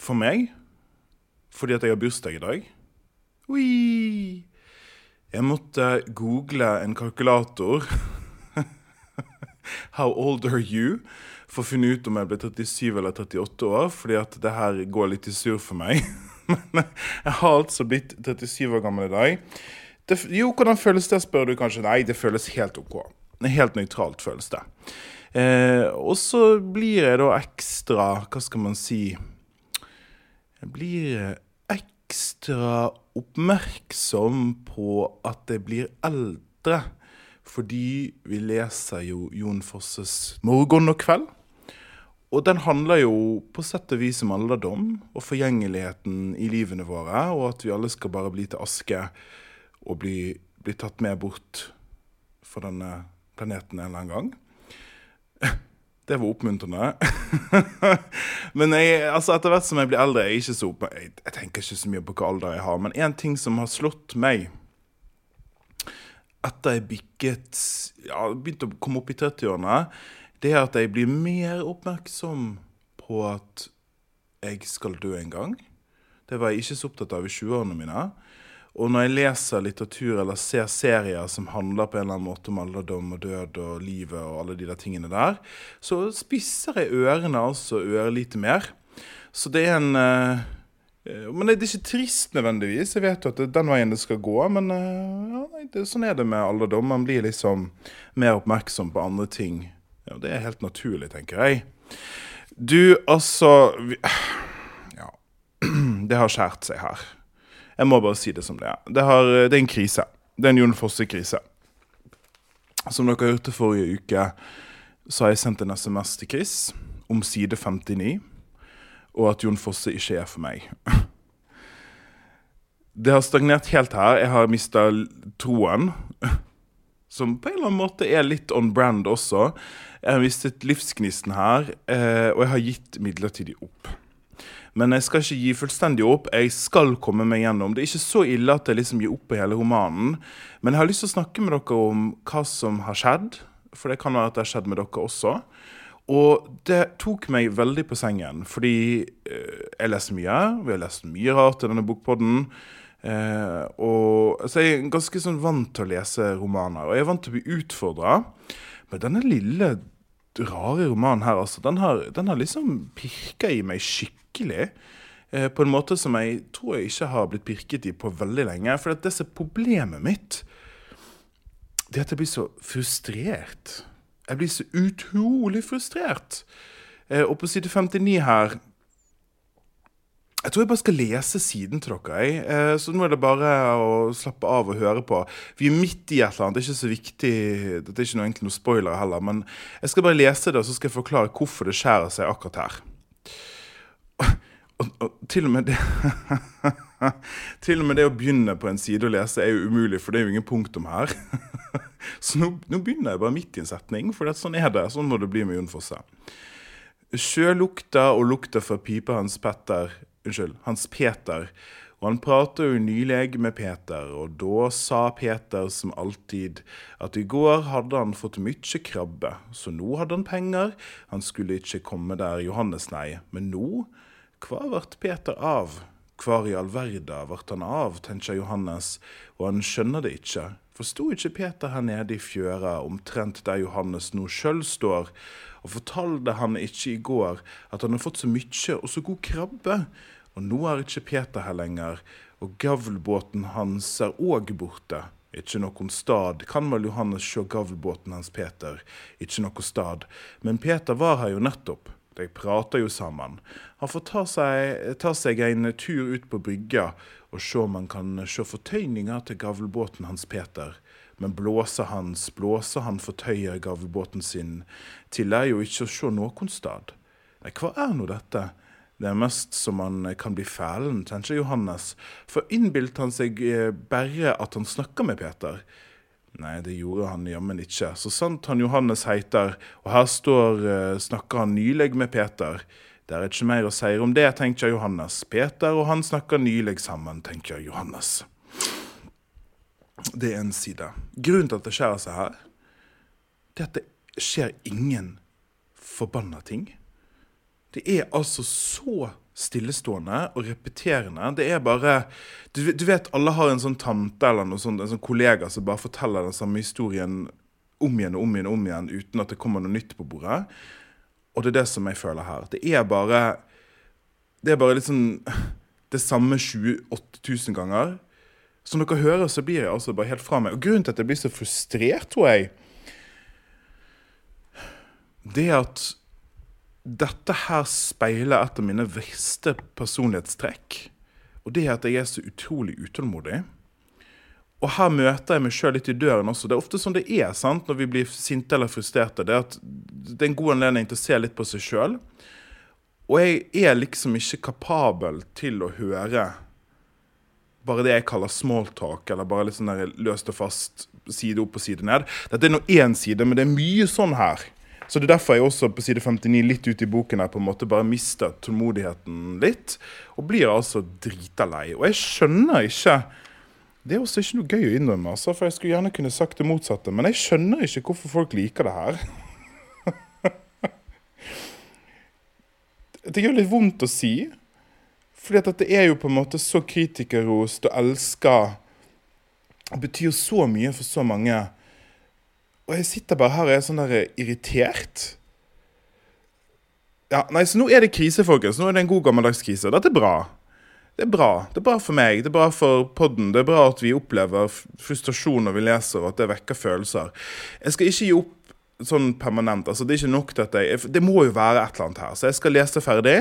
for meg, fordi at jeg har bursdag i dag. Ui. Jeg måtte google en kalkulator. How old are you? For å finne ut om jeg ble 37 eller 38 år, fordi at det her går litt i surr for meg. Men jeg har altså blitt 37 år gammel i dag. Det, jo, hvordan føles det, spør du kanskje. Nei, det føles helt OK. Helt nøytralt føles det. Eh, og så blir jeg da ekstra Hva skal man si Jeg blir ekstra oppmerksom på at jeg blir eldre. Fordi vi leser jo Jon Fosses 'Morgen og kveld'. Og den handler jo på sett og vis om alderdom og forgjengeligheten i livene våre, og at vi alle skal bare bli til aske og bli, bli tatt med bort fra denne planeten en eller annen gang. Det var oppmuntrende. men jeg, altså etter hvert som jeg blir eldre, jeg, så jeg, jeg, tenker ikke så mye på hva alder jeg har. Men én ting som har slått meg etter jeg bikket ja, begynte å komme opp i 30-årene, det er at jeg blir mer oppmerksom på at jeg skal dø en gang. Det var jeg ikke så opptatt av i 20-årene mine. Og når jeg leser litteratur eller ser serier som handler på en eller annen måte om alderdom og død og livet og alle de der tingene der, så spisser jeg ørene altså ørlite mer. Så det er en uh, Men det er ikke trist nødvendigvis. Jeg vet jo at det er den veien det skal gå. Men uh, ja, det, sånn er det med alderdom. Man blir liksom mer oppmerksom på andre ting. Ja, det er helt naturlig, tenker jeg. Du, altså vi, Ja. Det har skjært seg her. Jeg må bare si det som det er. Det, har, det er en krise. Det er en Jon Fosse-krise. Som dere hørte forrige uke, så har jeg sendt en SMS til Chris om side 59, og at Jon Fosse ikke er for meg. Det har stagnert helt her. Jeg har mista troen. Som på en eller annen måte er litt on brand også. Jeg har mistet livsgnisten her, eh, og jeg har gitt midlertidig opp. Men jeg skal ikke gi fullstendig opp. Jeg skal komme meg gjennom. Det er ikke så ille at jeg liksom gir opp på hele romanen. Men jeg har lyst til å snakke med dere om hva som har skjedd. For det kan være at det har skjedd med dere også. Og det tok meg veldig på sengen, fordi eh, jeg leser mye. Vi har lest mye rart i denne bokpodden. Eh, og, så jeg er ganske sånn vant til å lese romaner, og jeg er vant til å bli utfordra. Men denne lille rare romanen her, altså, den har, den har liksom pirka i meg skikkelig. Eh, på en måte som jeg tror jeg ikke har blitt pirket i på veldig lenge. For det som er problemet mitt, det er at jeg blir så frustrert. Jeg blir så utrolig frustrert. Eh, og på side 59 her Jeg tror jeg bare skal lese siden til dere. Eh, så nå er det bare å slappe av og høre på. Vi er midt i et eller annet. Det er ikke så viktig. Det er ikke noe, egentlig noe spoiler heller. Men jeg skal bare lese det, og så skal jeg forklare hvorfor det skjærer seg akkurat her og, og, til og med det Til og med det å begynne på en side å lese er jo umulig, for det er jo ingen punktum her. Så nå, nå begynner jeg bare midt i en setning, for sånn er det. Sånn må det bli med Jon Fosse. Sjølukta og lukta fra pipa hans Petter Unnskyld, hans Peter. Og han prater jo nylig med Peter, og da sa Peter som alltid at i går hadde han fått mye krabbe, så nå hadde han penger, han skulle ikke komme der Johannes, nei, men nå hva vart Peter av? Hvor i all verda vart han av, tenker Johannes, og han skjønner det ikke, Forsto ikke Peter her nede i fjøra, omtrent der Johannes nå sjøl står, og fortalte han ikke i går at han har fått så mye og så god krabbe? Og nå er ikke Peter her lenger, og gavlbåten hans er òg borte. Ikke noen stad. Kan vel Johannes sjå gavlbåten hans Peter? Ikke noe stad. Men Peter var her jo nettopp. De prater jo sammen. Han får ta seg, ta seg en tur ut på brygga og se om han kan se fortøyninger til gavlbåten hans Peter. Men blåsa hans, blåsa han fortøyer gavebåten sin, til er jo ikke å sjå nokon stad. Nei, hva er nå dette? Det er mest som han kan bli fælen, tenker Johannes, for innbilte han seg eh, bare at han snakka med Peter? Nei, det gjorde han jammen ikke. Så sant han Johannes heiter, og her står uh, snakker han nylig med Peter. Det er ikke mer å si om det, tenker Johannes. Peter og han snakker nylig sammen, tenker Johannes. Det er en side. Grunnen til at det skjer seg her, det er at det skjer ingen forbanna ting. Det er altså så stillestående og repeterende. Det er bare du, du, vet alle har en sånn tante eller noe sånt, en sånn kollega som bare forteller den samme historien om igjen og om igjen og om igjen uten at det kommer noe nytt på bordet. Og det er det som jeg føler her. Det er bare Det er bare sånn det samme 28 000 ganger. Som dere hører, så blir jeg altså bare helt fra meg. Og grunnen til at jeg blir så frustrert, tror jeg, det er at dette her speiler et av mine verste personlighetstrekk. Og det er at jeg er så utrolig utålmodig. Og her møter jeg meg sjøl litt i døren også. Det er ofte sånn det er sant, når vi blir sinte eller frustrerte. Det er det er en god anledning til å se litt på seg sjøl. Og jeg er liksom ikke kapabel til å høre bare det jeg kaller smalltalk, eller bare litt sånn der løst og fast, side opp og side ned. Dette er nå én side, men det er mye sånn her. Så det er derfor jeg også på side 59 litt ute i boken her på en måte bare mister tålmodigheten litt. Og blir altså drita lei. Og jeg skjønner ikke Det er også ikke noe gøy å innrømme, altså, for jeg skulle gjerne kunne sagt det motsatte. Men jeg skjønner ikke hvorfor folk liker det her. det gjør litt vondt å si. Fordi at det er jo på en måte så kritikerrost og elska. Det betyr så mye for så mange. Og jeg sitter bare her og er sånn der irritert. Ja, nei, Så nå er det krise, folkens. Nå er det en god gammeldags krise. Dette er bra. Det er bra. Det er bra for meg, det er bra for podden. Det er bra at vi opplever frustrasjon når vi leser, og at det vekker følelser. Jeg skal ikke gi opp sånn permanent. altså Det er ikke nok jeg Det må jo være et eller annet her. Så jeg skal lese ferdig.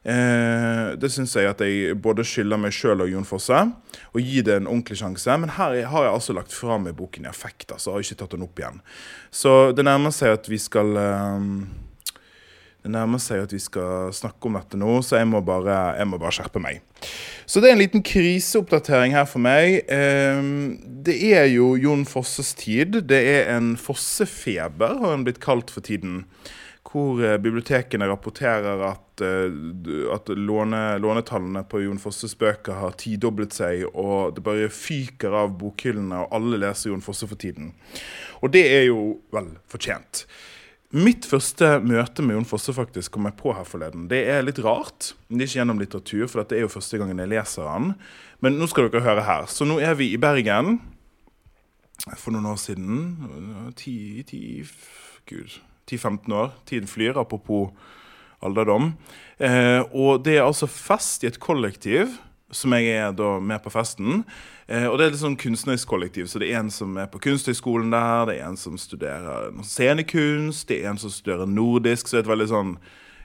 Eh, det syns jeg at jeg både skylder meg sjøl og Jon Fosse. Og gi det en ordentlig sjanse. Men her har jeg altså lagt fra meg boken i affekt. altså, Har ikke tatt den opp igjen. Så det nærmer seg at vi skal eh, det nærmer seg at vi skal snakke om dette nå, så jeg må bare, jeg må bare skjerpe meg. Så det er en liten kriseoppdatering her for meg. Eh, det er jo Jon Fosses tid. Det er en fossefeber, har han blitt kalt for tiden hvor eh, bibliotekene rapporterer at, eh, at låne, lånetallene på Jon Fosses bøker har tidoblet seg, og det bare fyker av bokhyllene, og alle leser Jon Fosse for tiden. Og det er jo vel fortjent. Mitt første møte med Jon Fosse faktisk kom jeg på her forleden. Det er litt rart. Det er ikke gjennom litteratur, for dette er jo første gangen jeg leser han. Men nå skal dere høre her. Så nå er vi i Bergen for noen år siden. Ti, ti Gud 10-15 år. Tiden flyr, apropos alderdom. Eh, og det er altså fest i et kollektiv, som jeg er da med på festen. Eh, og det er litt sånn kunstnerisk kollektiv, så det er en som er på Kunsthøgskolen der, det er en som studerer scenekunst, det er en som studerer nordisk, så det er et veldig sånn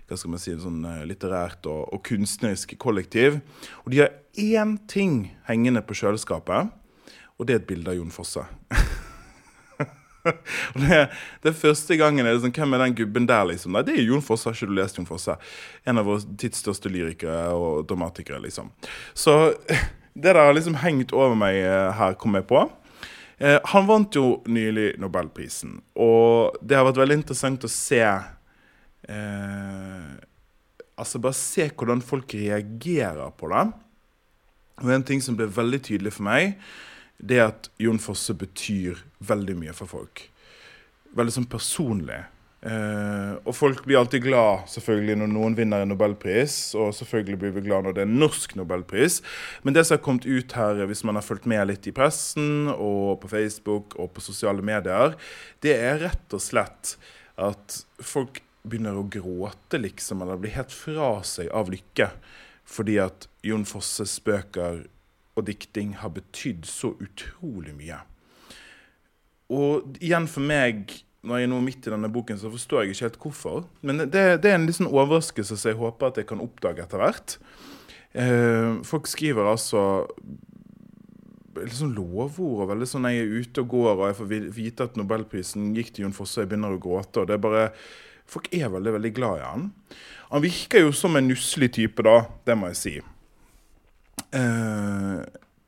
hva skal man si, sånn eh, litterært og, og kunstnerisk kollektiv. Og de har én ting hengende på kjøleskapet, og det er et bilde av Jon Fosse. og det, det første gangen er det sånn, Hvem er den gubben der, liksom? Nei, det er Jon Fosse. Har ikke du lest Jon Fosse? En av våre tids største lyrikere og dramatikere, liksom. Så det der har liksom hengt over meg eh, her, kom jeg på. Eh, han vant jo nylig Nobelprisen, og det har vært veldig interessant å se eh, Altså bare se hvordan folk reagerer på det. Og en ting som ble veldig tydelig for meg, det at Jon Fosse betyr veldig mye for folk. Veldig sånn personlig. Uh, og folk blir alltid glad selvfølgelig når noen vinner en nobelpris, og selvfølgelig blir vi glad når det er en norsk nobelpris. Men det som har kommet ut her, hvis man har fulgt med litt i pressen og på Facebook og på sosiale medier, det er rett og slett at folk begynner å gråte, liksom, eller blir helt fra seg av lykke. Fordi at Jon Fosses bøker og dikting har betydd så utrolig mye. Og igjen for meg når jeg er nå midt i denne boken, så forstår jeg ikke helt hvorfor. Men det, det er en liksom overraskelse som jeg håper at jeg kan oppdage etter hvert. Eh, folk skriver altså sånn lovord og veldig sånn jeg er ute og går og jeg får vite at nobelprisen gikk til Jon Fosse og jeg begynner å gråte. og det er bare, Folk er veldig veldig glad i han. Han virker jo som en nusselig type, da. Det må jeg si. Eh,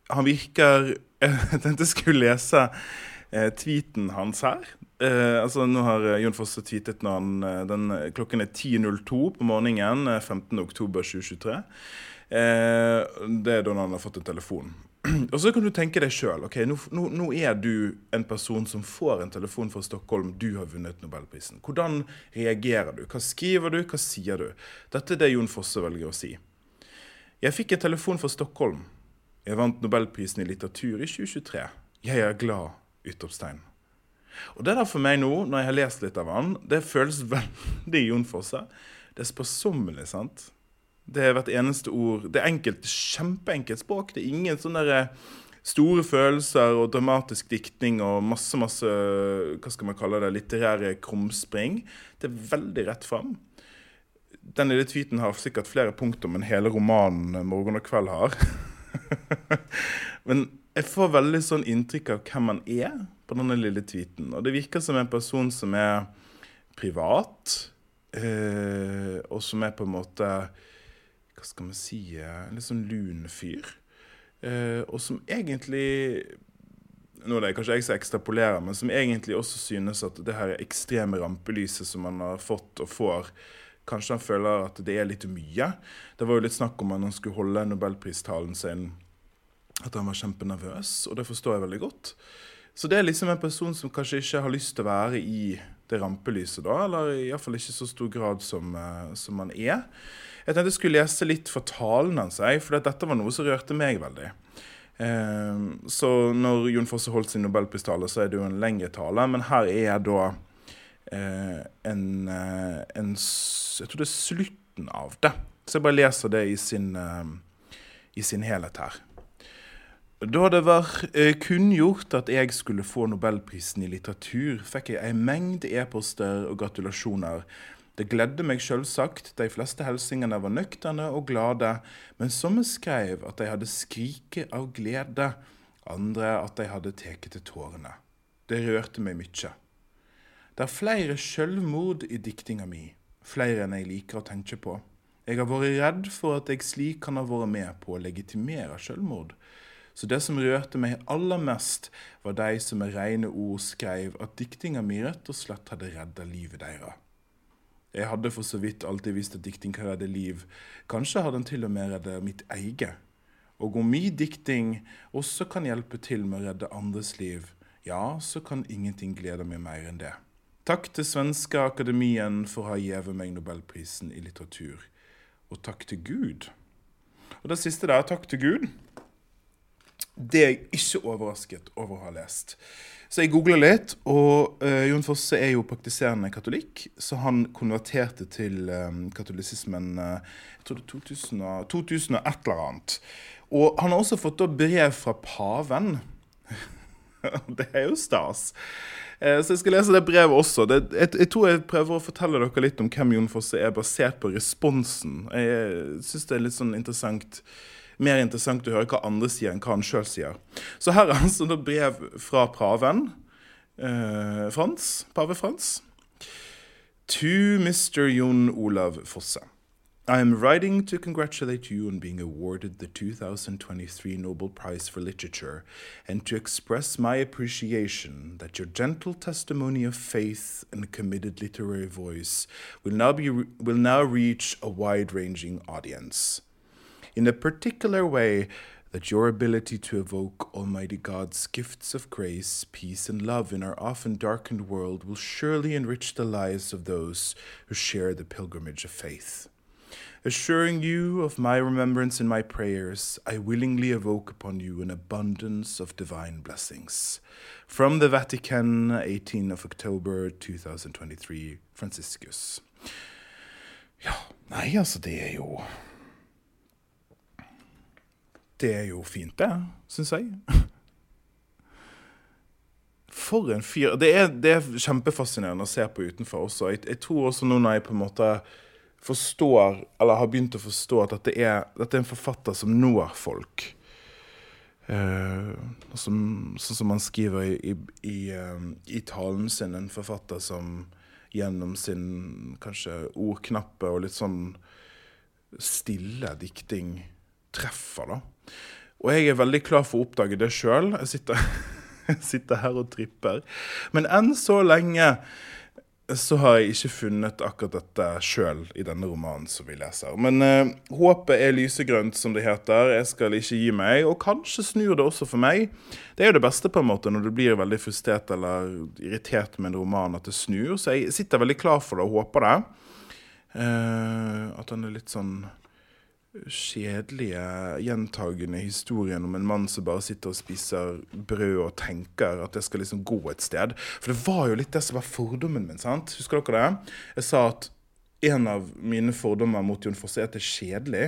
han virker Jeg tenkte jeg skulle lese uh, tweeten hans her. Uh, altså Nå har Jon Fosse tweetet når han, den, klokken er 10.02 på morgenen 15.10.2023. Uh, det er da han har fått en telefon. Og så kan du tenke deg sjøl. Okay, nå, nå, nå, er du en person som får en telefon fra Stockholm. Du har vunnet Nobelprisen. Hvordan reagerer du? Hva skriver du? Hva sier du? Dette er det Jon Fosse velger å si. Jeg fikk en telefon fra Stockholm. Jeg vant Nobelprisen i litteratur i 2023. Jeg er glad! Utropstegn. Og det der for meg nå, når jeg har lest litt av han, det føles veldig Jon Fosse. Det er sparsommelig, sant? Det er hvert eneste ord. Det er enkelt, kjempeenkelt språk. Det er ingen sånne der store følelser og dramatisk diktning og masse, masse hva skal man kalle det, litterære krumspring. Det er veldig rett fram. Den lille tweeten har sikkert flere punkter enn hele romanen 'Morgen og kveld' har. Men jeg får veldig sånn inntrykk av hvem man er på denne lille tweeten. Og det virker som en person som er privat, eh, og som er på en måte Hva skal man si En litt sånn lun fyr. Eh, og som egentlig nå er det kanskje jeg som ekstrapolerer, men som egentlig også synes at det her ekstreme rampelyset som man har fått og får, kanskje han føler at det er litt mye. Det var jo litt snakk om at han skulle holde nobelpristalen sin at han var kjempenervøs, og det forstår jeg veldig godt. Så det er liksom en person som kanskje ikke har lyst til å være i det rampelyset, da, eller iallfall ikke i så stor grad som, uh, som han er. Jeg tenkte jeg skulle lese litt fra talen hans, for dette var noe som rørte meg veldig. Uh, så når Jon Fosse holdt sin nobelpristale, så er det jo en lengre tale, men her er da en, en, Jeg tror det er slutten av det. Så jeg bare leser det i sin, i sin helhet her. Da det var eh, kunngjort at jeg skulle få nobelprisen i litteratur, fikk jeg en mengde e-poster og gratulasjoner. Det gledde meg selvsagt, de fleste hilsingene var nøkterne og glade, men somme skrev at de hadde skriket av glede, andre at de hadde tatt til tårene. Det rørte meg mye. Det er flere sjølvmord i diktinga mi, flere enn jeg liker å tenke på. Jeg har vært redd for at jeg slik kan ha vært med på å legitimere sjølvmord. Så det som rørte meg aller mest, var de som med rene ord skrev at diktinga mi rett og slett hadde redda livet deres. Jeg hadde for så vidt alltid visst at dikting kan redde liv. Kanskje hadde den til og med redda mitt eget. Og om min dikting også kan hjelpe til med å redde andres liv, ja, så kan ingenting glede meg mer enn det. Takk til Svenske Akademien for å ha gitt meg nobelprisen i litteratur. Og takk til Gud. Og det siste der, takk til Gud. Det er jeg ikke overrasket over å ha lest. Så jeg googla litt, og uh, Jon Fosse er jo praktiserende katolikk. Så han konverterte til um, katolisismen uh, jeg tror det 2000, 2000 og et eller annet. Og han har også fått brev fra paven. det er jo stas. Uh, så jeg skal lese det brevet også. Det, jeg, jeg, tror jeg prøver å fortelle dere litt om hvem Jon Fosse er, basert på responsen. Jeg syns det er litt sånn interessant mer interessant å høre hva andre sier, enn hva han sjøl sier. Så her er altså et brev fra paven. Eh, Frans, pave Frans. To Mr. Jon Olav Fosse. I am writing to congratulate you on being awarded the 2023 Nobel Prize for Literature and to express my appreciation that your gentle testimony of faith and committed literary voice will now, be, will now reach a wide ranging audience. In a particular way, that your ability to evoke Almighty God's gifts of grace, peace, and love in our often darkened world will surely enrich the lives of those who share the pilgrimage of faith. Assuring you of my remembrance in my prayers, I willingly evoke upon you an abundance of divine blessings. From the Vatican, 18 of October 2023, Franciscus. Ja, nei, altså, det er jo Det er jo fint, det, syns jeg. For en fyr. Det er, det er, kjempefascinerende å se på utenfor også. Jeg, jeg, tror også nå når jeg på en måte forstår, eller har begynt å forstå, at dette er, dette er en forfatter som når folk. Uh, som, sånn som han skriver i, i, i, uh, i, talen sin, en forfatter som gjennom sin kanskje ordknappe og litt sånn stille dikting treffer, da. Og jeg er veldig klar for å oppdage det sjøl. Jeg jeg sitter her og tripper. Men enn så lenge så har jeg ikke funnet akkurat dette sjøl i denne romanen som vi leser. Men eh, håpet er lysegrønt, som det heter. Jeg skal ikke gi meg. Og kanskje snur det også for meg. Det er jo det beste på en måte når du blir veldig frustrert eller irritert med en roman, at det snur. Så jeg sitter veldig klar for det og håper det. Eh, at den er litt sånn kjedelige, gjentagende historien om en mann som bare sitter og spiser brød og tenker at det skal liksom gå et sted. For det var jo litt det som var fordommen min. sant? Husker dere det? Jeg sa at en av mine fordommer mot Jon Fosse er at det er kjedelig.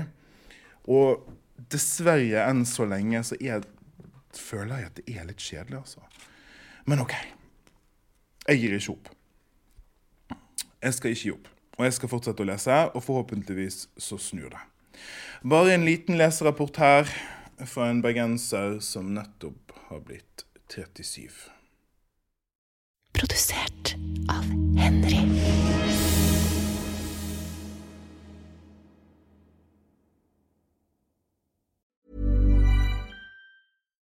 Og dessverre, enn så lenge, så er, føler jeg at det er litt kjedelig, altså. Men OK. Jeg gir ikke opp. Jeg skal ikke gi opp. Og jeg skal fortsette å lese, og forhåpentligvis så snur det. Bare en liten leserapport her fra en bergenser som nettopp har blitt 37. Produsert av Henry.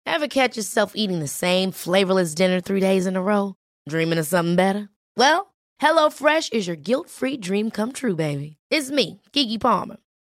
Ever catch yourself eating the same flavorless dinner three days in a row? Dreaming of something better? Well, HelloFresh is your guilt-free dream come true, baby. It's me, Kiki Palmer.